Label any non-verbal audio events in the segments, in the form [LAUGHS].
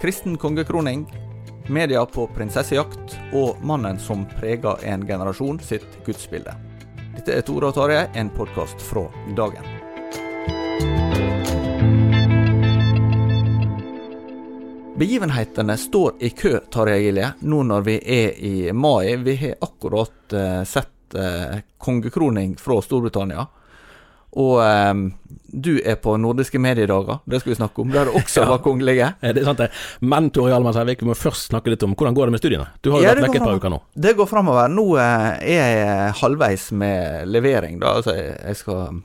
Kristen kongekroning, media på prinsessejakt og mannen som preger en generasjon sitt gudsbilde. Dette er Tore og Tarjei, en podkast fra dagen. Begivenhetene står i kø, Tarjei Gilje, nå når vi er i mai. Vi har akkurat eh, sett eh, kongekroning fra Storbritannia. Og um, du er på nordiske mediedager, det skal vi snakke om, der det også [LAUGHS] Ja. var kongelige. Eh, Det er sant det. Men Tore Hjalmar Sævik, vi må først snakke litt om hvordan går det med studiene. Du har jo Ja, vært vekk et par uker nå. Det går framover. Nå eh, er jeg halvveis med levering, da. Altså, jeg skal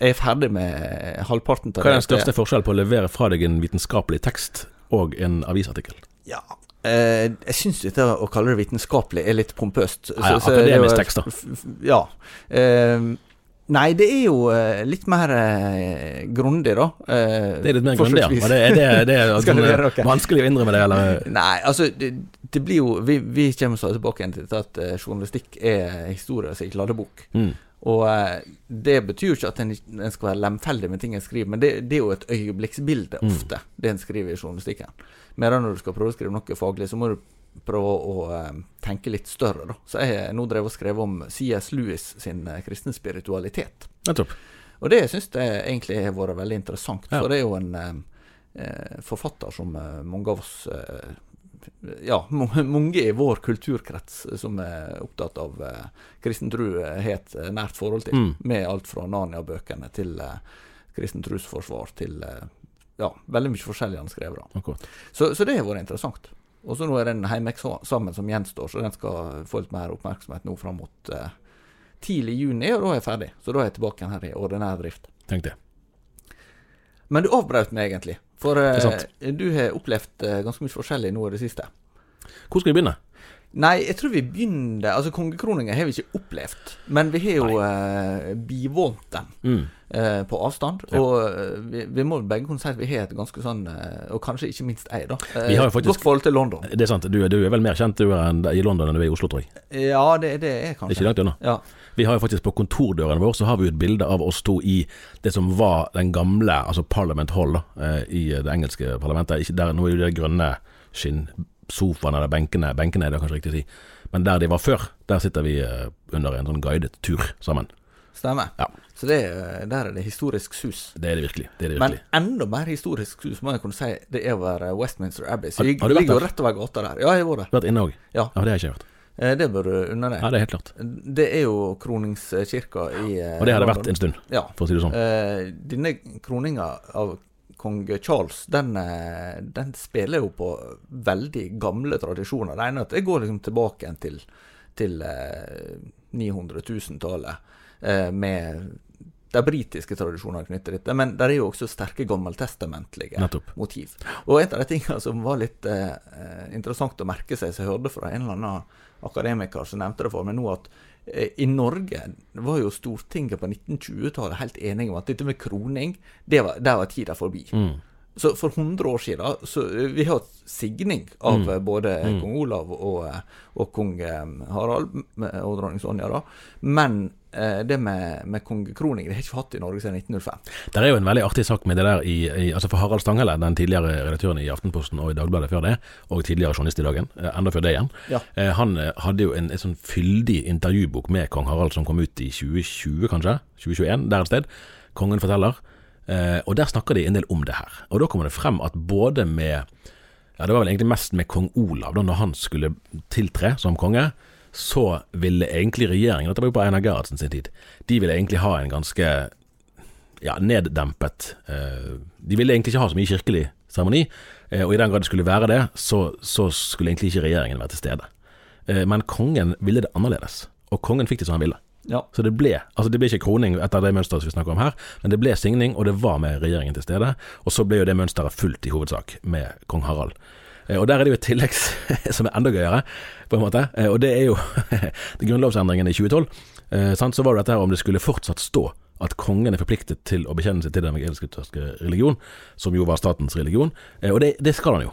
Jeg er ferdig med halvparten av Hva er den største forskjellen på å levere fra deg en vitenskapelig tekst og en avisartikkel? Ja. Eh, jeg syns dette å kalle det vitenskapelig er litt pompøst. Ja, ja, akademisk tekst, da. Ja. Eh, nei, det er jo eh, litt mer eh, grundig, da. Eh, Det er litt mer grundig, ja. Det, det, det er det levere [LAUGHS] eh, vanskelig å innrømme det, eller [LAUGHS] Nei, altså det, blir jo Vi, vi kommer så tilbake igjen til at eh, journalistikk er historie som ikke ladebok. mm. Og eh, det betyr jo ikke at en, en skal være lemfeldig med ting en skriver, men det, det er jo et øyeblikksbilde Mm. ofte, det en skriver i journalistikken. Medan når du skal prøve å skrive noe faglig, så må du prøve å eh, tenke litt større, da. Så jeg har nå drevet og skrevet om C.S. Lewis sin eh, kristne spiritualitet. Nettopp. Og det syns jeg egentlig har vært veldig interessant, Ja. for det er jo en eh, forfatter som mange av oss ja, [LAUGHS] mange i vår kulturkrets som er opptatt av eh, kristen tro, har et nært forhold til. Mm. Med alt fra Narnia-bøkene til eh, kristen trosforsvar til eh, ja, veldig mye forskjellig han skrev. da. Så, så det har vært interessant. Og så nå er den hjemmeeksamen som gjenstår, så den skal få litt mer oppmerksomhet nå fram mot eh, tidlig juni, og da er jeg ferdig. Så da er jeg tilbake igjen her i ordinær drift. Tenk det. Men du avbrøt meg egentlig, for eh, du har opplevd eh, ganske mye forskjellig nå i det siste. Hvor skal vi begynne? Nei, jeg tror vi begynner Altså, kongekroningen har vi ikke opplevd, men vi har jo eh, bivånt den Mm. eh, på avstand. Ja. Og eh, vi, vi må begge kunne si at vi har et ganske sånn eh, Og kanskje ikke minst jeg, da. eh, Vi har jo faktisk- Godt forhold til London. Det er sant. Du, du er vel mer kjent du enn i London enn du er i Oslo, tror jeg. Ja, det, det er Det er kanskje ikke langt unna. Ja. Vi har jo faktisk på kontordøren vår så har vi jo et bilde av oss to i det som var den gamle, altså Parliament Hall da, eh, i det engelske parlamentet. Ikke der, nå er det grønne skinnsofaene eller benkene, benkene er det kanskje riktig å si. Men der de var før, der sitter vi eh, under en sånn guidet tur sammen. Stemmer. Ja. Så det, er- der er det historisk sus. Det er det virkelig. Det er det Men enda mer historisk sus må jeg kunne si det er over eh, Westminster Abbey. Så Har- jeg har vært ligger jo rett over gata der. Ja, jeg har vært der. Har vært inne òg? Ja. Ja, det har jeg ikke hørt. Eh, Det bør du unne deg. Ja, det er helt klart. Det er jo kroningskirka i eh, Og det har det vært en stund, Ja. for å si det sånn. Eh, denne kroninga av kong Charles, den, eh, den spiller jo på veldig gamle tradisjoner. Det ene at det går liksom tilbake til, til eh, 900 000-tallet, eh, med de britiske tradisjonene knyttet til dette, men det er jo også sterke gammeltestamentlige Nettopp. motiv. Og en av de tingene som var litt eh, interessant å merke seg, som jeg hørte fra en eller annen akademiker som nevnte det for meg nå, at eh, i Norge var jo Stortinget på 1920-tallet helt enige om at dette med kroning, det var, der var tida forbi. Mm. Så for 100 år siden så eh, Vi har hatt signing av Mm. eh, både Mm. kong Olav og, eh, og kong Harald og dronning Sonja, da. Men det med, med kongekroning det har ikke vi hatt i Norge siden 1905. Det er jo en veldig artig sak med det der i, i altså For Harald Stanghelle, den tidligere redaktøren i Aftenposten og i Dagbladet før det, og tidligere journalist i Dagen, eh, enda før det igjen, Ja. eh, han eh, hadde jo en, en sånn fyldig intervjubok med kong Harald som kom ut i 2020, kanskje? 2021, der et sted. Kongen forteller. Eh, og der snakker de en del om det her. Og da kommer det frem at både med Ja, det var vel egentlig mest med kong Olav, da når han skulle tiltre som konge, så ville egentlig regjeringen, dette var jo på Einar Gerhardsen sin tid, de ville egentlig ha en ganske ja, neddempet eh, De ville egentlig ikke ha så mye kirkelig seremoni, eh, og i den grad det skulle være det, så, så skulle egentlig ikke regjeringen være til stede. Eh, men kongen ville det annerledes, og kongen fikk det som han ville. Ja. Så det ble altså det ble ikke kroning etter det mønsteret vi snakker om her, men det ble signing, og det var med regjeringen til stede. Og så ble jo det mønsteret fulgt i hovedsak med kong Harald. Eh, Og der er det jo et tillegg [LAUGHS] som er enda gøyere, på en måte. Eh, Og det er jo [LAUGHS] grunnlovsendringen i 2012. Eh? Så var det dette her om det skulle fortsatt stå at kongen er forpliktet til å bekjenne seg til den evangelisk-lutherske religion, som jo var statens religion. Og det, det skal han jo.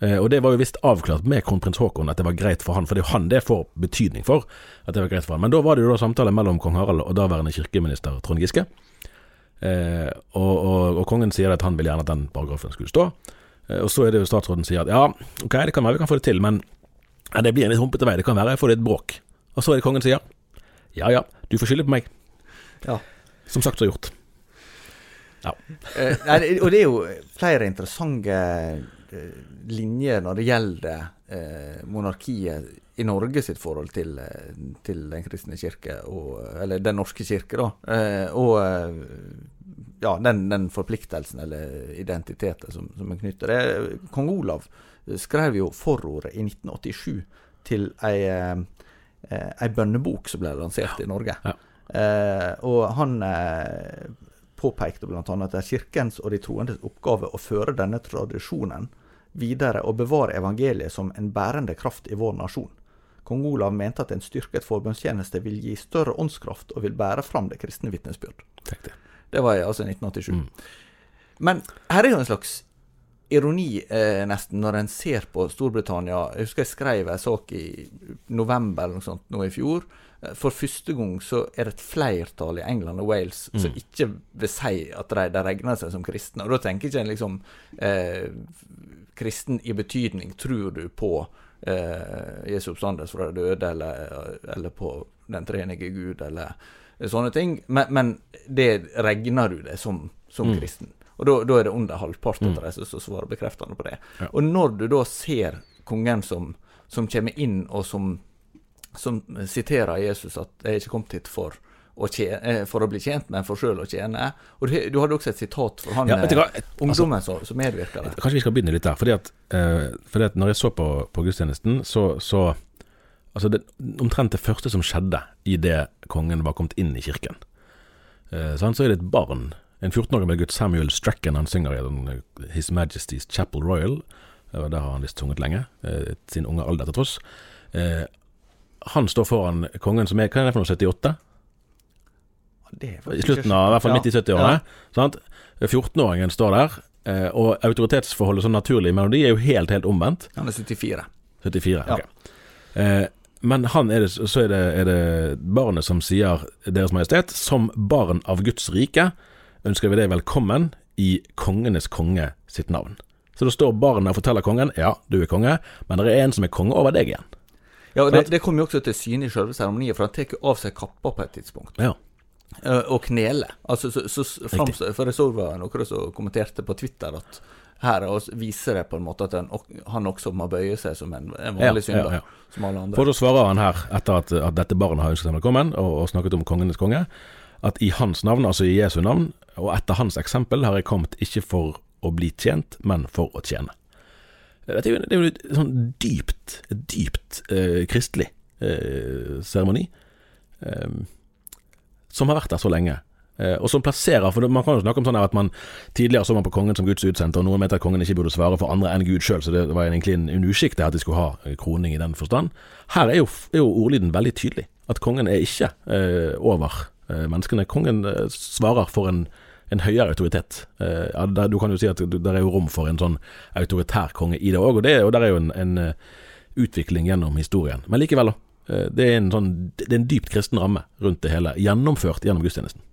Og det var jo visst avklart med kronprins Haakon at det var greit for han, for det er jo han det får betydning for. at det var greit for han. Men da var det jo da samtale mellom kong Harald og daværende kirkeminister Trond Giske. Eh, og, og, og kongen sier at han vil gjerne at den paragrafen skulle stå. Eh, og så er det jo statsråden sier at ja, ok, det kan være vi kan få det til, men ja, det blir en litt humpete vei. Det kan være jeg får litt bråk. Og så er det kongen sier ja ja, du får skylde på meg. Ja. Som sagt så gjort. Eh, og det er jo flere interessante eh, linjer når det gjelder monarkiet i Norge sitt forhold til, til den kristne kirke, og, eller den norske kirke, da. Eh, og ja, den, den forpliktelsen eller identiteten som, som er knyttet. Det, Kong Olav skrev jo forordet i 1987 til ei, eh, eh, ei bønnebok som ble lansert i Norge. Ja. Eh, og han eh, påpekte bl.a. at det er kirkens og de troendes oppgave å føre denne tradisjonen videre og bevare evangeliet som en bærende kraft i vår nasjon. Kong Olav mente at en styrket forbønnstjeneste vil gi større åndskraft og vil bære fram det kristne vitnesbyrd. Tenk det. Det var altså 1987. Mm. Men her er jo en slags ironi, eh, nesten, når en ser på Storbritannia. Jeg husker jeg skrev en sak i november eller noe sånt nå i fjor. Eh, For første gang så er det et flertall i England og Wales som Mm. ikke vil si at de, de regner seg som kristne. Og da tenker ikke en liksom eh, kristen i betydning tror du på eh, Jesu oppstandelse fra de døde, eller, eller på den treenige Gud, eller sånne ting. Men, men det regner du det som, som Mm. kristen. Og da, da er det under halvparten Mm. av de som svarer bekreftende på det. Ja. Og når du da ser kongen som, som kommer inn, og som, som siterer Jesus at 'jeg er ikke kommet hit for å, tjene, eh, for å bli tjent, men for sjøl å tjene'. Og du, du hadde også et sitat fra han Ja, hva? et, ungdommen som, som medvirker der. Kanskje vi skal begynne litt der. Fordi at, eh, fordi at når jeg så på, på gudstjenesten, så, så Altså det, omtrent det første som skjedde i det kongen var kommet inn i kirken, eh, så er det et barn, en 14 år gammel gutt, Samuel Strachan, han synger i eh, His Majesty's Chapel Royal. Der har han visst sunget lenge, eh, sin unge alder til tross. Eh, han står foran kongen som er Hva er det for noe, 78? Det er I slutten av, i hvert fall midt i 70-årene. Ja. 14-åringen står der, eh, og autoritetsforholdet sånn naturlig melodi er jo helt, helt omvendt. Han er 74. 74, Ja. ok. Eh, men han er det, så er det, er det barnet som sier Deres Majestet, som barn av Guds rike ønsker vi deg velkommen i kongenes konge sitt navn. Så da står barnet og forteller kongen ja, du er konge, men det er en som er konge over deg igjen. Ja, og det, det kommer jo også til syne i selve seremonien, for han tar av seg kappa på et tidspunkt. Ja. Eh, Og kneler. Altså, så, så, så For jeg så var noen som kommenterte på Twitter at her og viser det på en måte at han, han også må bøye seg som en, en Ja, vanlig synder, ja, ja. som alle andre. For da svarer han her, etter at, at dette barnet har ønsket seg velkommen, og, og snakket om kongenes konge, at i hans navn, altså i Jesu navn, og etter hans eksempel, har jeg kommet ikke for å bli tjent, men for å tjene. Dette er jo, det er jo et sånn dypt, dypt eh, kristelig eh, seremoni, eh, som har vært der så lenge. Eh, og som plasserer For man kan jo snakke om sånn at man tidligere så man på kongen som Guds utsendte, og noen mente at kongen ikke burde svare for andre enn Gud sjøl, så det var egentlig en, uskikk at de skulle ha eh, kroning i den forstand. Her er jo, er jo ordlyden veldig tydelig. At kongen er ikke eh, over eh, menneskene. Kongen eh, svarer for en, en høyere autoritet. Eh, ja, der, du kan jo si at det er jo rom for en sånn autoritær konge i det òg, og, det, og der er jo en, en utvikling gjennom historien. Men likevel, da. Det er, en sånn, det er en dypt kristen ramme rundt det hele, gjennomført gjennom gudstjenesten.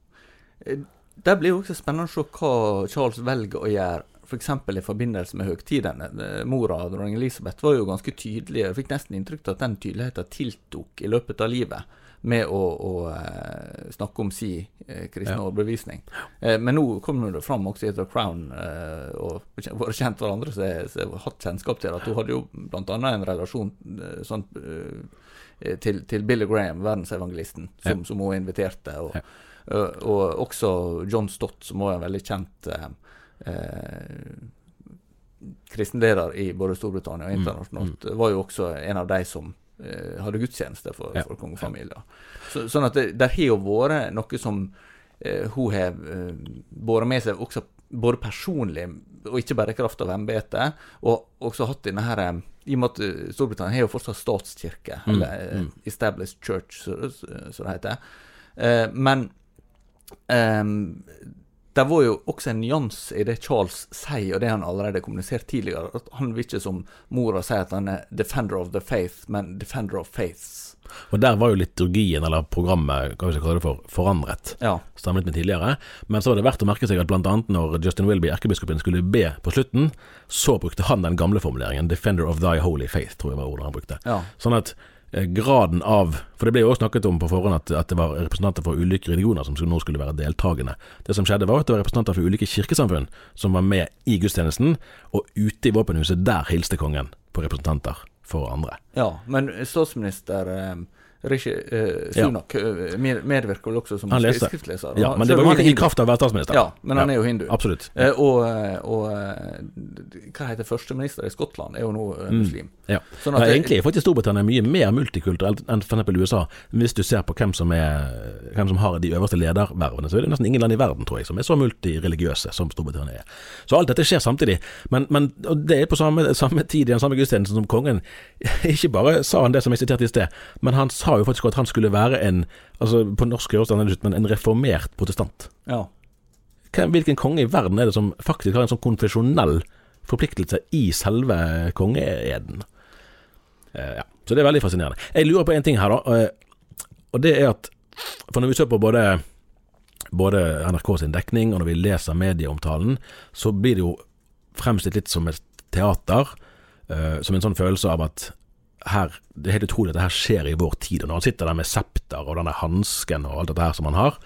Det blir jo også spennende å se hva Charles velger å gjøre, f.eks. For i forbindelse med høgtidene. Mora, dronning Elisabeth, var jo ganske tydelig. Jeg fikk nesten inntrykk av at den tydeligheten tiltok i løpet av livet med å, å uh, snakke om si kristne ja. overbevisning. Men nå kommer det fram også i The Crown, og vært kjent hverandre andre som har hatt kjennskap til at hun hadde jo bl.a. en relasjon sånn, til, til, Billy Graham, verdensevangelisten, som, ja. som hun inviterte. og ja. Og også John Stott, som også er en veldig kjent eh, kristenleder i både Storbritannia og mm. internasjonalt, mm. var jo også en av de som eh, hadde gudstjeneste for, ja. for kongefamilier. Så, sånn at det har jo vært noe som eh, hun har eh, båret med seg også både personlig og ikke bare i kraft av embetet, og også hatt denne her eh, i og med at Storbritannia har jo fortsatt statskirke, mm. eller eh, mm. Established Church, som det heter. Eh, men Um, det var jo også en nyanse i det Charles sier, og det han allerede kommunisert tidligere. at Han vil ikke som mora si at han er 'defender of the faith', men 'defender of faiths'. Og Der var jo liturgien, eller programmet, hva vi skal kalle det for, forandret ja. sammenlignet med tidligere. Men så var det verdt å merke seg at bl.a. når Justin Wilby, erkebiskopen, skulle be på slutten, så brukte han den gamle formuleringen 'defender of thy holy faith', tror jeg var ordet han brukte. Ja. Sånn at graden av For det ble jo også snakket om på forhånd at, at det var representanter for ulike religioner som nå skulle være deltakende. Det som skjedde, var at det var representanter for ulike kirkesamfunn som var med i gudstjenesten, og ute i våpenhuset, der hilste kongen på representanter for andre. Ja, men statsminister eh, Rishi uh, Sunak ja. Eh, medvirker vel også som skriftleser. Ja, men det var jo i kraft av å være statsminister. Ja, men han er jo hindu. Absolutt. Uh, og, og uh, hva heter førsteminister i Skottland, er jo nå mm. muslim. Ja. Sånn at ja, egentlig er faktisk Storbritannia mye mer multikulturelt enn f.eks. USA. Hvis du ser på hvem som, er, hvem som har de øverste ledervervene, så er det nesten ingen land i verden, tror jeg, som er så multireligiøse som Storbritannia er. Så alt dette skjer samtidig. Men, men det er på samme, samme tid i den samme gudstjenesten som kongen. [LAUGHS] Ikke bare sa han det som jeg siterte i sted, men han sa jo faktisk at han skulle være en altså På norsk høres det annerledes ut, men en reformert protestant. Ja. Hvilken konge i verden er det som faktisk har en sånn konfesjonell forpliktelse i selve kongeeden? Eh, ja. Så det er veldig fascinerende. Jeg lurer på en ting her, da. Eh, og det er at For når vi ser på både, både NRK sin dekning, og når vi leser medieomtalen, så blir det jo fremstilt litt som et teater. Uh, som en sånn følelse av at her, det er helt utrolig at det her skjer i vår tid. Og når han sitter der med septer og denne hansken og alt dette her som han har,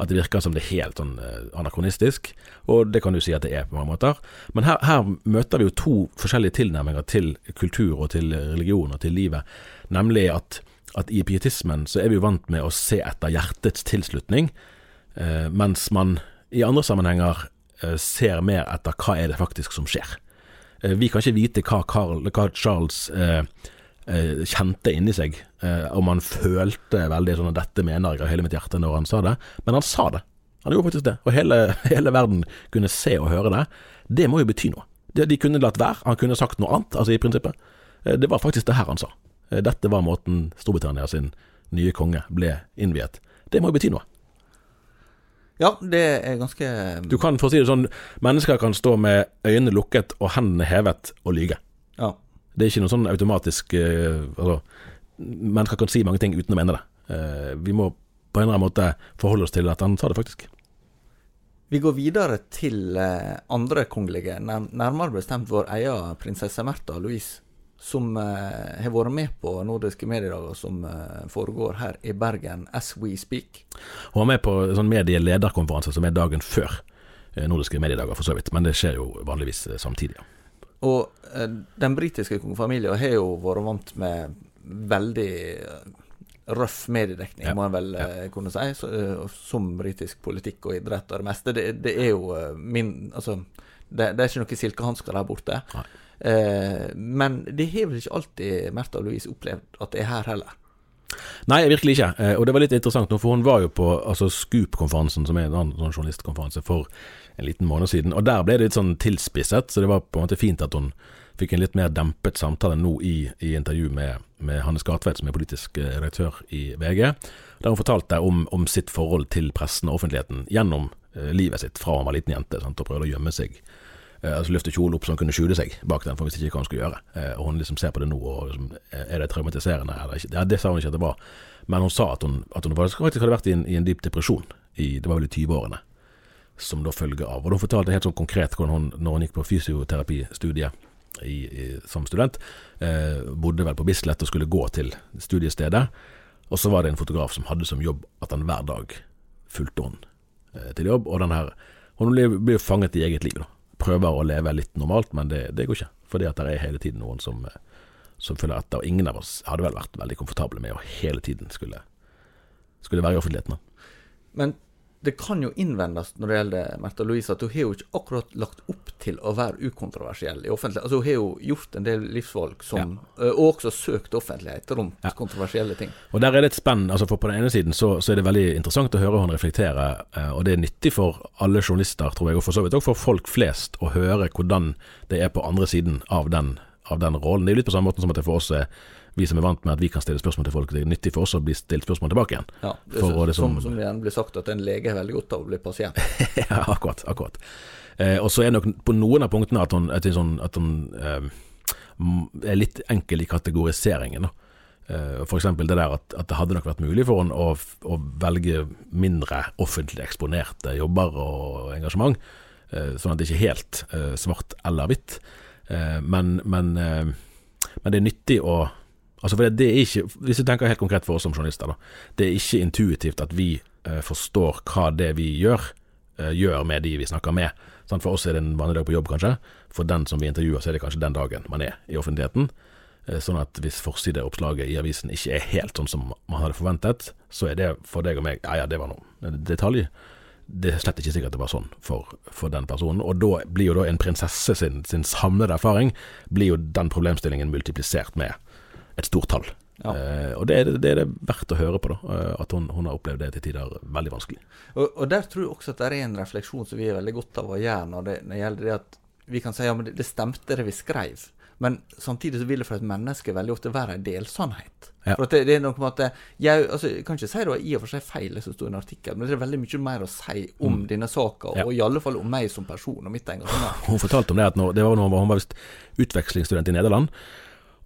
at det virker som det er helt sånn eh, anakronistisk. Og det kan du si at det er på mange måter. Men her, her møter vi jo to forskjellige tilnærminger til kultur og til religion og til livet. Nemlig at, at i pietismen så er vi jo vant med å se etter hjertets tilslutning, eh, mens man i andre sammenhenger eh, ser mer etter hva er det faktisk som skjer. Eh, vi kan ikke vite hva, Carl, hva Charles eh, eh, kjente inni seg, eh, om han følte veldig sånn at 'dette mener jeg av hele mitt hjerte' når han sa det, men han sa det. Han gjorde faktisk det, og hele, [LAUGHS] hele verden kunne se og høre det. Det må jo bety noe. De, de kunne latt være, han kunne sagt noe annet, altså i prinsippet. Eh, det var faktisk det her han sa. Eh, dette var måten Storbritannia sin nye konge ble innviet. Det må jo bety noe. Ja, det er ganske Du kan for å si det sånn, mennesker kan stå med øynene lukket og hendene hevet og lyge. Det er ikke noe sånn automatisk eh, altså, Mennesker kan si mange ting uten å mene det. Eh, vi må på en eller annen måte forholde oss til at han sa det, faktisk. Vi går videre til uh, andre kongelige, nærmere bestemt vår egen prinsesse Märtha Louise. Som har vært med på nordiske mediedager som foregår her i Bergen as we speak. Hun var med på en sånn medielederkonferanse som er dagen før nordiske mediedager, for så vidt. Men det skjer jo vanligvis samtidig. Ja. Og eh, den britiske kongefamilien har jo vært vant med veldig eh, røff mediedekning, ja. må en vel. Eh, kunne si, så, som britisk politikk og idrett og det meste. Det, det er jo min Altså, det, det er ikke noen silkehansker der borte. Eh, men det har vel ikke alltid Märtha Louise opplevd at det er her heller. Nei, virkelig ikke. Eh, og det var litt interessant, nå, for hun var jo på altså, Scoop-konferansen, som er en annen sånn journalistkonferanse, for en liten måned siden. Og der ble det litt sånn tilspisset, så det var på en måte fint at hun fikk en litt mer dempet samtale nå i, i intervju med, med Hanne Skartveit, som er politisk eh, redaktør i VG. Der hun fortalte om, om sitt forhold til pressen og offentligheten gjennom eh, livet sitt fra hun var liten jente sant, og prøvde å gjemme seg eh, altså løfte kjolen opp så hun kunne skjule seg bak den, for hvis ikke hva hun skulle gjøre. Eh, og hun liksom ser på det nå, og liksom, er det traumatiserende eller ikke? Ja, det sa hun ikke at det var, men hun sa at hun, at hun faktisk hadde vært i en, i en dyp depresjon i det var vel i 20-årene, som da følge av. Og hun fortalte helt sånn konkret hvordan hun, når hun gikk på fysioterapistudiet i, i, som student, eh, bodde vel på Bislett og skulle gå til studiestedet, og så var det en fotograf som hadde som jobb at han hver dag fulgte hun eh, til jobb, og den her hun blir, jo fanget i eget liv, da prøver å leve litt normalt, men det, det går ikke. Fordi at det er hele tiden noen som, eh, som følger etter. Og ingen av oss hadde vel vært veldig komfortable med å hele tiden skulle, skulle være i offentligheten. Men det kan jo innvendes når det gjelder Märtha Louise, at hun har jo ikke akkurat lagt opp til å være ukontroversiell i offentlighet. Altså Hun har jo gjort en del livsvalg som, ja. og også søkt offentlighet rundt ja. kontroversielle ting. Og Der er det et spenn. altså for På den ene siden så, så er det veldig interessant å høre hun reflektere, og det er nyttig for alle journalister, tror jeg, og for så vidt òg for folk flest, å høre hvordan det er på andre siden av den, av den rollen. Det er jo litt på samme måte som at det for oss er vi som er vant med at vi kan stille spørsmål til folk. Det er nyttig for oss å bli stilt spørsmål tilbake igjen. Ja, det er, det som, som igjen blir sagt, at en lege er veldig godt av å bli pasient. [LAUGHS] ja, akkurat. akkurat. Eh, og så er nok på noen av punktene at hun, at hun, at hun eh, er litt enkel i kategoriseringen. da. Eh, F.eks. det der at, at, det hadde nok vært mulig for henne å, å, velge mindre offentlig eksponerte jobber og engasjement, eh, sånn at det ikke er helt eh, svart eller hvitt. Eh, men, men, men, det er nyttig å Altså for det, det, er ikke, Hvis vi tenker helt konkret for oss som journalister, da. Det er ikke intuitivt at vi eh, forstår hva det vi gjør, eh, gjør med de vi snakker med. Sant? for oss er det en vanlig dag på jobb, kanskje. For den som vi intervjuer, så er det kanskje den dagen man er i offentligheten. Eh, sånn at hvis forsideoppslaget i avisen ikke er helt sånn som man hadde forventet, så er det for deg og meg Ja ja, det var noe detalj. Det er slett ikke sikkert det var sånn for, for den personen. Og da blir jo da en prinsesse sin, sin samlede erfaring blir jo den problemstillingen multiplisert med et stort tall. Ja. Uh, og det er, det er, det verdt å høre på, da, uh, at hun, hun, har opplevd det til tider veldig vanskelig. Og, og, Der tror jeg også at det er en refleksjon som vi er veldig godt av å gjøre når det, når det gjelder det at vi kan si ja, men det, stemte det vi skrev. Men samtidig så vil det for et menneske veldig ofte være en delsannhet. Ja. For det, det, er noe med at jeg, altså, jeg kan ikke si det var i og for seg feil det som sto i en artikkel, men det er veldig mye mer å si om mm. denne saka, ja. og i alle fall om meg som person og mitt engasjement. Hun fortalte om det at når, det var når hun var utvekslingsstudent i Nederland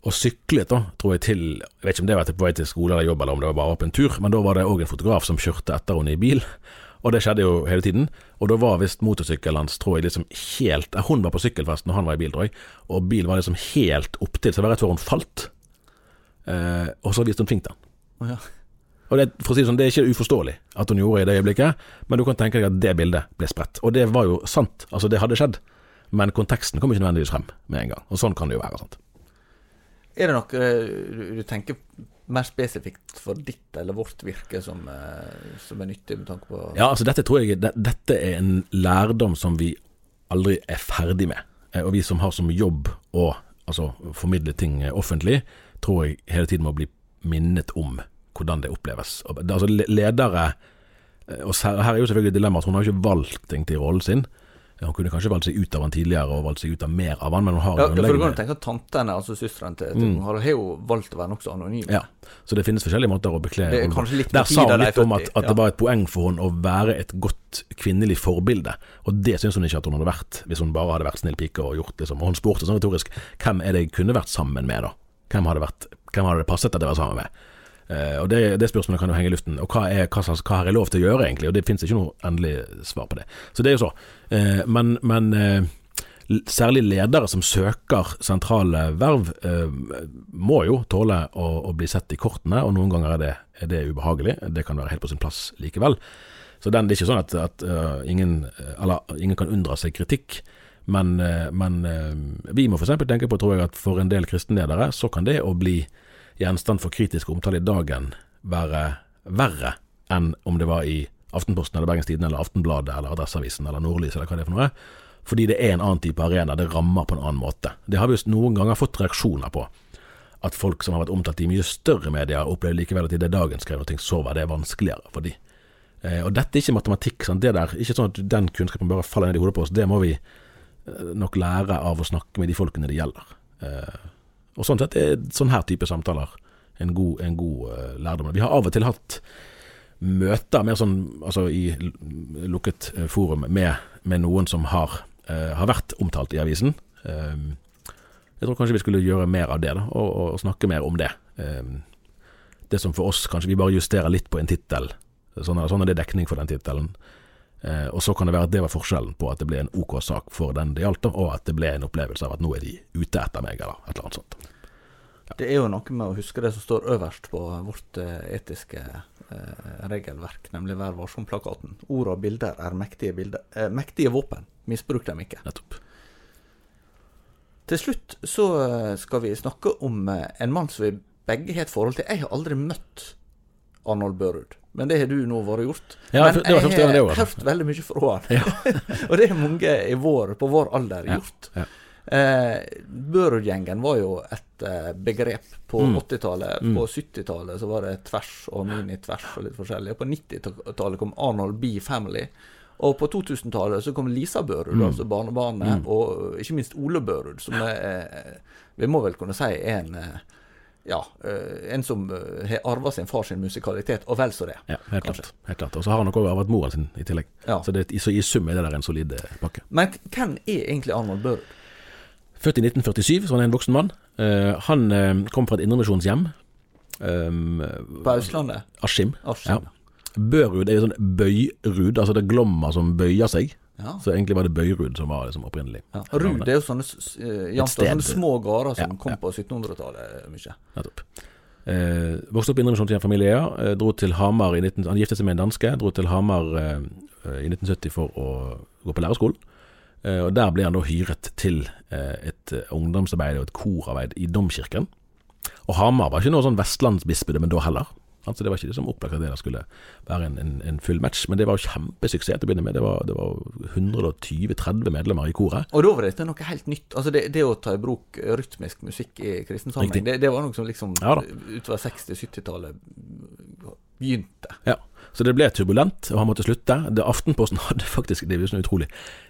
og syklet, da, tror jeg, til Jeg vet ikke om det var på vei til skole eller jobb, eller om det var bare opp en tur, men da var det òg en fotograf som kjørte etter henne i bil. Og det skjedde jo hele tiden. Og da var visst motorsykkelen hans, tror jeg, liksom helt Hun var på sykkelfest når han var i bil, tror jeg, og bilen var liksom helt opptil, så det var rett før hun falt. Eh, og så viste hun fingeren. Oh, ja. Og det, for å si det sånn, det er ikke uforståelig at hun gjorde i det øyeblikket, men du kan tenke deg at det bildet ble spredt. Og det var jo sant, altså det hadde skjedd, men konteksten kom ikke nødvendigvis frem med en gang. Og sånn kan det jo være. sant? Er det noe du, tenker mer spesifikt for ditt eller vårt virke som, eh, som, er nyttig med tanke på Ja, altså dette tror jeg Dette er en lærdom som vi aldri er ferdig med. Eh, og vi som har som jobb å altså, formidle ting offentlig, tror jeg hele tiden må bli minnet om hvordan det oppleves. Altså ledere eh, og Her er jo selvfølgelig dilemmaet at hun har ikke valgt ting til rollen sin. Hun kunne kanskje valgt seg ut av han tidligere og valgt seg ut av mer av han, men hun har ja, For du kan tenke at tantene, altså søstrene til, til mm. har jo valgt å være nokså anonyme. Ja, så det finnes forskjellige måter å bekle Der sa hun litt om at, at ja. det var et poeng for henne å være et godt kvinnelig forbilde, og det syns hun ikke at hun hadde vært hvis hun bare hadde vært snill pike og gjort liksom. Og hun spurte sånn retorisk hvem er det jeg kunne vært sammen med, da? Hvem hadde, vært, hvem hadde det passet at jeg var sammen med? Uh, og det, det, spørsmålet kan jo henge i luften. Og hva, er, hva, hva, har jeg lov til å gjøre, egentlig? Og det finnes ikke noe endelig svar på det. Så det er jo så. Uh, men, men uh, særlig ledere som søker sentrale verv, må jo tåle å, å, bli sett i kortene, og noen ganger er det, er det, ubehagelig. Det kan være helt på sin plass likevel. Så den, det er ikke sånn at, at ingen, eller, ingen, kan unndra seg kritikk. Men, men vi må f.eks. tenke på, tror jeg, at for en del kristenledere så kan det å bli gjenstand for kritisk omtale i dagen være verre enn om det var i Aftenposten eller Bergens Tidende eller Aftenbladet eller Adresseavisen eller Nordlys eller hva det er for noe. Fordi det er en annen type arena, det rammer på en annen måte. Det har vi jo noen ganger fått reaksjoner på. at folk som har vært omtalt i mye større medier, opplevde likevel at i det dagen skrev noe, så var det vanskeligere for de. Eh, og dette er ikke matematikk. Sant? Det der, ikke sånn at den kunnskapen bare faller ned i hodet på oss. Det må vi eh, nok lære av å snakke med de folkene det gjelder. Eh, og sånn sett er sånn her type samtaler en god, en god uh, lærdom. Vi har av og til hatt møter mer sånn, altså i lukket uh, forum med, med, noen som har, uh, har, vært omtalt i avisen. Um, jeg tror kanskje vi skulle gjøre mer av det, da, og, og, snakke mer om det. Um, det som for oss kanskje vi bare justerer litt på en tittel. Sånn, sånn, er det dekning for den tittelen. Uh, og så kan det være at det var forskjellen på at det ble en OK sak for den det gjaldt, og at det ble en opplevelse av at nå er de ute etter meg, eller et eller annet sånt. Det er jo noe med å huske det som står øverst på vårt uh, etiske eh, regelverk, nemlig Vær varsom-plakaten. Ord og bilder er mektige, bilder, eh, mektige våpen. Misbruk dem ikke. Nettopp. Til slutt så skal vi snakke om en mann som vi begge har et forhold til. Jeg har aldri møtt Arnold Børud, men det har du nå vært gjort. Ja, men jeg har hørt veldig mye fra han. Ja. [LAUGHS] og det har mange i vår, på vår alder gjort. Ja, ja. Eh, Børud-gjengen var jo et eh, begrep på mm. 80-tallet. Mm. På 70-tallet så var det tvers og mini-tvers og litt forskjellig. På 90-tallet kom Arnold B. Family. Og på 2000-tallet så kom Lisa Børud, mm. altså barnebarnet, mm. og ikke minst Ole Børud, som er, vi må vel kunne si er en ja, eh, en som eh, har arva sin far sin musikalitet, og vel så det. Ja, helt klart. helt klart. Og så har han nok òg arvet moren sin i tillegg. Ja. Så, det, så, i sum er det der en solid pakke. Men hvem er egentlig Arnold Børud? Født i 1947, så han er en voksen mann. Uh, han uh, kom fra et indremisjonshjem. Um, På Østlandet? Askim. Ja. Børud er jo sånn bøyrud, altså det er glomma som bøyer seg. Ja. Så egentlig var det Bøyrud som var liksom opprinnelig. Ja. Rud er jo sånne, uh, sånne små gårder som ja, kom på 1700-tallet mye. Nettopp. Eh, vokste opp i indremisjonshjemfamilie. Eh, dro til Hamar i 19, Han giftet seg med en danske. Dro til Hamar eh, i 1970 for å gå på lærerskolen. Eh, og Der ble han da hyret til eh, et eh, ungdomsarbeid og et korarbeid i Domkirken. Og Hamar var ikke noe sånn vestlandsbispedømme da heller. Altså Det var ikke det som opplagt at det skulle være en, en, en, full match, men det var jo kjempesuksess til å begynne med. Det var, det var 120-30 medlemmer i koret. Og da var dette noe helt nytt. Altså Det, det å ta i bruk rytmisk musikk i kristen sammenheng, det, det, var noe som liksom ja, utover 60-70-tallet begynte. Ja. Så det ble turbulent, og han måtte slutte. Det Aftenposten [LAUGHS] hadde faktisk, det er jo sånn utrolig,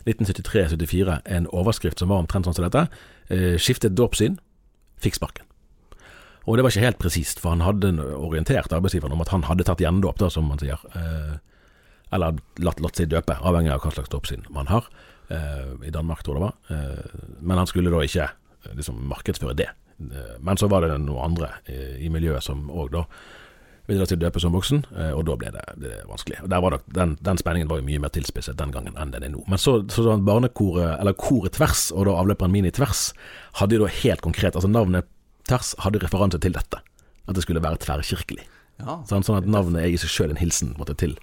1973-74 en overskrift som var omtrent sånn som dette. Eh, skiftet dåpssyn, fikk sparken. Og det var ikke helt presist, for han hadde orientert arbeidsgiveren om at han hadde tatt gjendåp, da, som man sier. Eh, eller latt, latt seg døpe, avhengig av hva slags dåpssyn man har. Eh, I Danmark, tror jeg det var. Eh, men han skulle da ikke liksom, markedsføre det. Men så var det noen andre i miljøet som òg da videre til døpe som voksen, og da ble det, det vanskelig. Og var det, den, den, spenningen var jo mye mer tilspisset den gangen enn den er nå. Men så, så barnekoret, eller koret Tvers, og da avløperen Mini Tvers, hadde jo da helt konkret, altså navnet Tvers hadde referanse til dette. At det skulle være tverrkirkelig. Ja. Sånn, sånn, at navnet er i seg sjøl en hilsen måtte, til,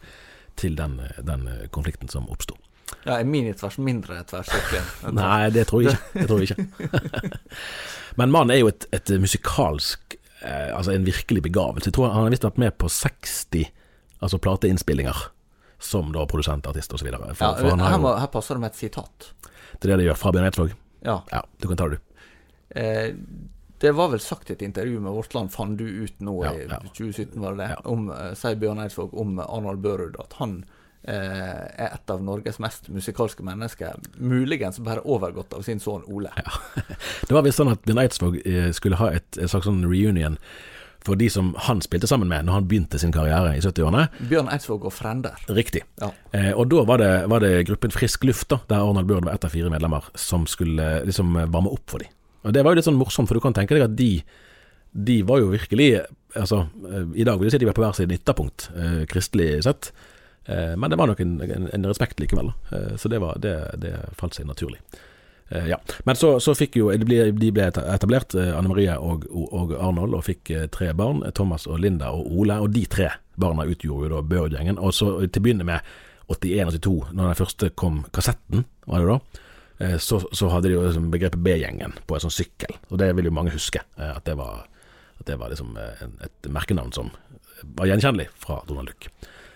til den, den, konflikten som oppsto. Ja, Er minitvers mindre tverrkirkelig? [LAUGHS] Nei, det tror jeg ikke. Tror jeg ikke. [LAUGHS] Men mannen er jo et, et musikalsk eh, altså en virkelig begavelse. Jeg tror han har visst vært med på 60 altså plateinnspillinger som da produsent, artist osv. Ja, her, jo, her passer det med et sitat. Det er det det gjør, fra Bjørn Eidsvåg? Ja. ja. Du kan ta det, du. Eh, det var vel sagt i et intervju med Vårt Land, fant du ut nå ja, i 2017, var det det, om, eh, sier Bjørn Eidsvåg om Arnold Børud, at han Eh, er et av Norges mest musikalske mennesker. Muligens bare overgått av sin sønn Ole. Ja. [LAUGHS] Det var visst sånn at Bjørn Eidsvåg eh, skulle ha et, et slags sånn reunion for de som han spilte sammen med når han begynte sin karriere i 70-årene. Bjørn Eidsvåg og frender. Riktig. Ja. Eh, og da var det, var det, gruppen Frisk luft, da, der Arnold Børd var ett av fire medlemmer, som skulle liksom varme opp for dem. Og Det var jo litt sånn morsomt, for du kan tenke deg at de, de var jo virkelig Altså, i dag vil jeg si de var på hver sin ytterpunkt, eh, kristelig sett. Eh, men det var nok en, en, en respekt likevel, eh, så det, var, det, det, falt seg naturlig. Eh, ja. Men så, så fikk jo de ble, de ble etablert, Anne Marie og, og, Arnold, og fikk tre barn. Thomas og Linda og Ole. Og de tre barna utgjorde jo da Børud-gjengen. Og så til å begynne med 81 82, når den første kom kassetten, var det da. Så, så hadde de jo liksom begrepet B-gjengen på en sånn sykkel, og det vil jo mange huske. At det var, at det var liksom et merkenavn som var gjenkjennelig fra Donald Duck.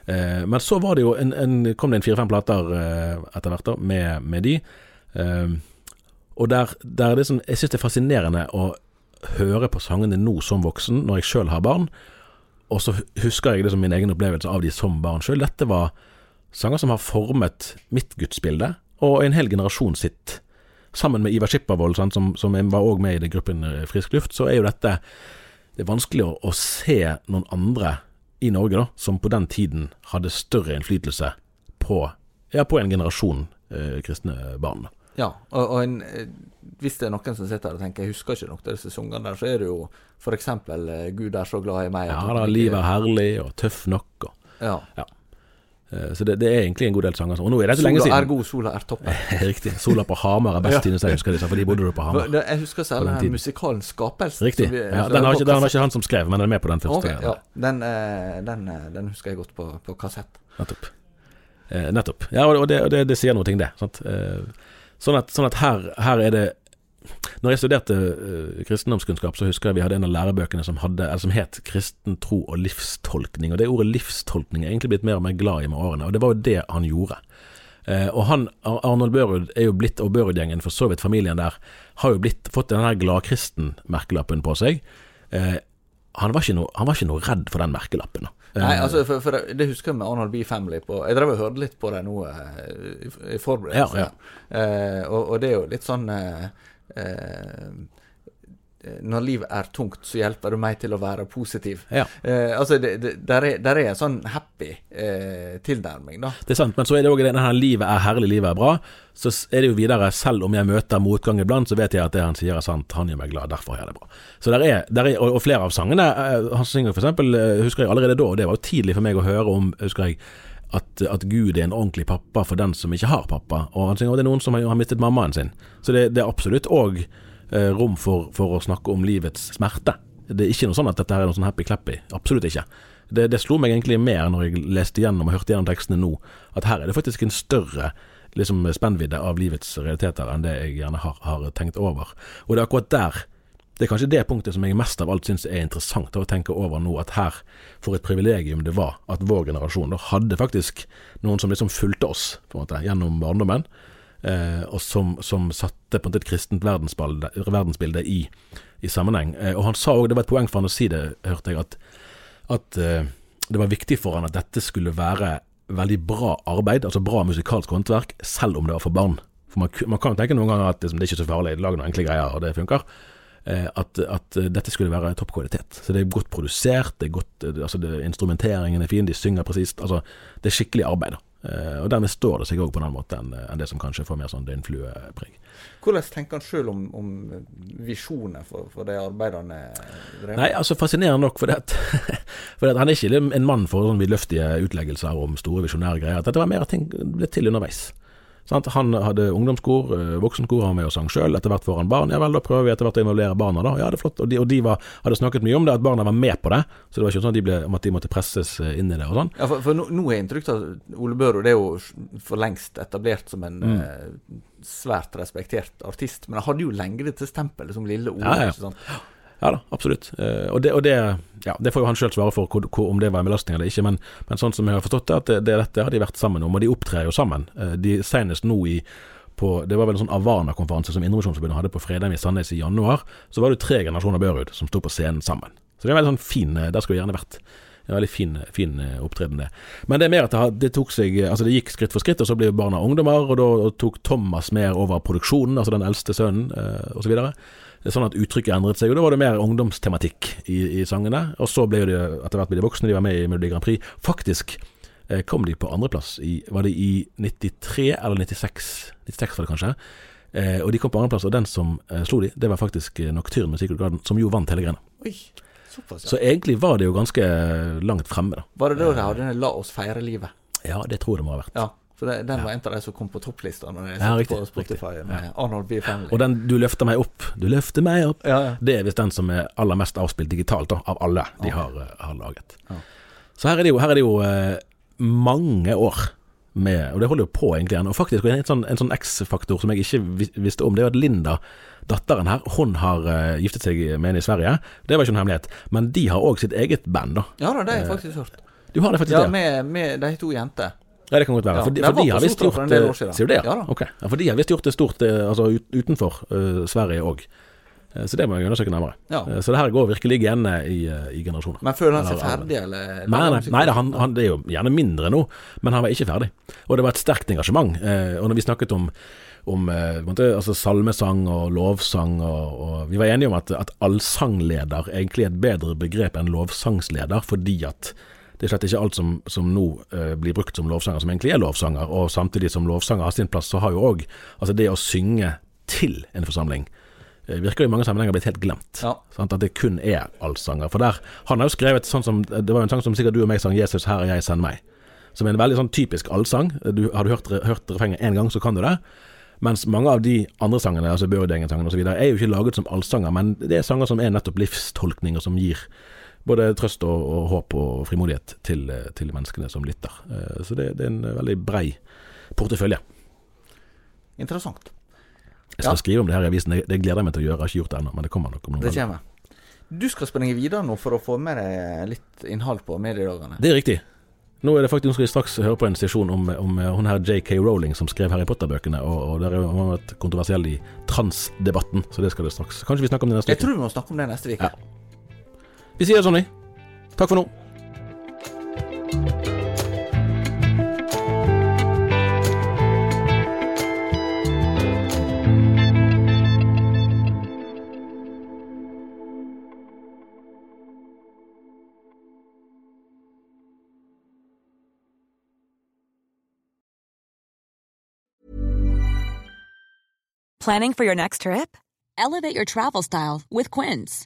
Eh, men så var det jo en, en, kom det en fire-fem plater eh, etter hvert da, med, med de. Eh, og der, der er det som, jeg syns det er fascinerende å, høre på sangene nå som voksen, når jeg sjøl har barn, og så husker jeg liksom min egen opplevelse av de som barn sjøl. Dette var sanger som har formet mitt gudsbilde, og en hel generasjon sitt. Sammen med Ivar Skippervold, som, som var òg med i gruppen eh, Frisk luft, så er jo dette Det er vanskelig å, å se noen andre i Norge da, som på den tiden hadde større innflytelse på, ja, på en generasjon eh, kristne barn. Ja, og, og en, eh, hvis det er noen som sitter her og tenker jeg husker ikke noen av disse sangene der, så er det jo f.eks. Eh, 'Gud er så glad i meg'. Ja da, 'Livet er herlig' og 'Tøff nok' og Ja. eh, Så det, det er egentlig en god del sanger. Og nå er det så lenge Sola er siden. god, sola er toppen. [LAUGHS] Riktig. 'Sola på Hamar' er best, synes jeg husker disse, for de bodde jo på Hamar. Jeg husker selv særlig den den musikalen 'Skapelsen'. Riktig. vi- Ja, den har ikke, den har ikke han som skrev, men den er med på den første. Okay, ja. den, eh, den, eh, den husker jeg godt på, på kassett. Nettopp. Eh, nettopp. Ja, og det, og det, det sier noe ting, det. Eh, sånn at, sånn at her, her er det Når jeg studerte uh, kristendomskunnskap, så husker jeg vi hadde en av lærebøkene som, hadde, eller som het 'Kristen tro og livstolkning'. Og det ordet livstolkning er egentlig blitt mer og mer glad i med årene, og det var jo det han gjorde. Uh, og han, Ar- Arnold Børud er jo blitt, og Børud-gjengen, for så vidt familien der, har jo blitt, fått den her gladkristen-merkelappen på seg. Uh, han, var noe, han var ikke noe redd for den merkelappen. Eh, Nei, altså, for, for det, husker jeg med Arnold B. Family på Jeg drev og hørte litt på det nå eh, i, forberedelse. Ja, uh, og, og det er jo litt sånn eh, eh, Når livet er tungt, så hjelper du meg til å være positiv. Ja. Eh, altså, det, det, der, er, der er en sånn happy eh, tilnærming, da. Det er sant, men så er det òg det her livet er herlig, livet er bra. Så er det jo videre, selv om jeg møter motgang iblant, så vet jeg at det han sier er sant. Han gjør meg glad, derfor er jeg det bra. Så der er, der er og, og flere av sangene eh, Han synger eh, husker jeg allerede da, og det var jo tidlig for meg å høre om, husker jeg, at, at Gud er en ordentlig pappa for den som ikke har pappa. Og han synger at det er noen som har, mistet mammaen sin. Så det, det er absolutt òg eh, rom for, for å snakke om livets smerte. Det er ikke noe sånn at dette her er noe sånn happy-clappy. Absolutt ikke. Det, det slo meg egentlig mer når jeg leste gjennom og hørte gjennom tekstene nå, at her er det faktisk en større liksom, spennvidde av livets realiteter enn det jeg gjerne har, har tenkt over. Og det er akkurat der det er kanskje det punktet som jeg mest av alt syns er interessant å tenke over nå, at her, for et privilegium det var at vår generasjon da hadde faktisk noen som liksom fulgte oss på en måte, gjennom barndommen, eh, og som, som satte på en måte et kristent verdensbilde, verdensbilde i, i sammenheng. Eh, og han sa òg, det var et poeng for han å si det, hørte jeg, at, at eh, det var viktig for han at dette skulle være veldig bra arbeid, altså bra musikalsk håndverk, selv om det var for barn. For man, man kan jo tenke noen ganger at liksom, det er ikke så farlig, lag noen enkle greier, og det funker. Eh, at, at dette skulle være topp kvalitet. Så det er godt produsert, det er godt, eh, altså det, instrumenteringen er fin, de synger presist. Altså, det er skikkelig arbeid. da. Eh, og dermed står det seg òg på en annen måte enn det som kanskje får mer sånn døgnfluepreg. Hvordan tenker han sjøl om, om visjoner for, for de arbeidene drev Nei, altså fascinerende nok, for, det at, [LAUGHS] for at han er ikke en mann for sånn vidløftige utleggelser om store visjonære greier. Dette var mer ting ble til underveis. Sant? Han hadde ungdomskor, eh, voksenkor, han var med og sang sjøl. Etter hvert får han barn. Ja vel, da prøver vi etter hvert å involvere barna, da. Ja, det er flott. Og de, og de var, hadde snakket mye om det, at barna var med på det. Så det var ikke sånn at de, ble, at de måtte presses eh, inn i det og sånn. Ja, for, for nå, nå er inntrykk av Ole Børud det er jo for lengst etablert som en Mm. eh, svært respektert artist. Men han hadde jo lenge dette stempelet som lille Ole. Ja, ja. Ja da, absolutt. Eh, og det, og det, ja, det får jo han sjøl svare for hvor, hvor, om det var en belastning eller ikke, men, men sånn som jeg har forstått det, at det, det, dette har de vært sammen om, og de opptrer jo sammen. Eh, de Senest nå i på, Det var vel en sånn Avana-konferanse som Indremisjonsforbundet hadde på Fredheim i Sandnes i januar. Så var det tre generasjoner Børud som sto på scenen sammen. Så det er veldig sånn fin eh, Der skulle det gjerne vært. En veldig fin, fin eh, opptreden, det. Men det er mer at det, tok seg Altså det gikk skritt for skritt, og så ble barna ungdommer, og da tok Thomas mer over produksjonen, altså den eldste sønnen, eh, osv. Og, sånn at uttrykket endret seg, og da var det mer ungdomstematikk i, i sangene. Og så ble jo etter hvert ble de voksne, de var med i Melodi Grand Prix. Faktisk eh, kom de på andreplass i Var det i 93 eller 96? 96 var det kanskje. Eh, og de kom på andreplass, og den som eh, slo de, det var faktisk eh, Nocturne med Secret Garden, som jo vant hele greia. Ja. Så egentlig var det jo ganske langt fremme, da. Var det da de hadde 'La oss feire livet'? Ja, det tror jeg det må ha vært. Ja. For det, den var en av de som kom på topplista når jeg satt på Spotify med Arnold B. Family. Og den 'Du løfter meg opp', 'Du løfter meg opp', det er visst den som er aller mest avspilt digitalt da, av alle de har, eh, har laget. Så her er det jo, er det jo eh, mange år med Og det holder jo på egentlig. Og faktisk en sånn, en sånn X-faktor som jeg ikke visste om, det er at Linda, datteren her, hun har uh, giftet seg med en i Sverige. Det var ikke noen hemmelighet. Men de har òg sitt eget band, da. ja da, det har jeg faktisk hørt. Du har det faktisk Ja, det? med, med de to jenter. Ja, det kan godt være. For de, for de har visst gjort eh. Sier du det? Ja Okay. Ja, for de har visst gjort det stort eh, altså utenfor uh, Sverige òg. Så det må jeg undersøke nærmere. Ja. Så det her går virkelig igjen i, i generasjoner. Men føler han seg ferdig, eller? Nei, nei, nei han, han, det er jo gjerne mindre nå, men han var ikke ferdig. Og det var et sterkt engasjement. Og når vi snakket om, om altså salmesang og lovsang, og, og vi var enige om at, at allsangleder egentlig er et bedre begrep enn lovsangsleder, fordi at det er slett ikke alt som, som nå eh, blir brukt som lovsanger, som egentlig er lovsanger. Og samtidig som lovsanger har sin plass, så har jo òg altså det å synge til en forsamling eh, virker jo i mange sammenhenger blitt helt glemt. Ja. Sant? At det kun er allsanger. For der, Han har jo skrevet sånn som Det var jo en sang som sikkert du og meg sang 'Jesus, her er jeg, send meg'. Som er en veldig sånn typisk allsang. Du, har du hørt, hørt refrenget én gang, så kan du det. Mens mange av de andre sangene, altså Børudengen-sangen osv., er jo ikke laget som allsanger, men det er sanger som er nettopp livstolkninger, som gir både trøst og, og håp og frimodighet til, eh, til menneskene som lytter. Eh, Så det, det er en veldig brei portefølje. Interessant. Jeg skal Ja. skrive om det her i avisen, det, gleder jeg meg til å gjøre. Jeg har ikke gjort det ennå, men det kommer nok om noen dager. Du skal springe videre nå for å få med deg litt innhold på mediedagene. Det er riktig. Nå er det faktisk, nå skal vi straks høre på en sesjon om, om eh, hun her J.K. Rowling som skrev Harry Potter-bøkene, og, og der har hun vært kontroversiell i transdebatten, så det skal det straks. Kanskje vi snakker om det neste Jeg tror vi må snakke om det neste uke. Ja. Vi det sånn, vi. For nå. Planning for your next trip? Elevate your travel style with Quince.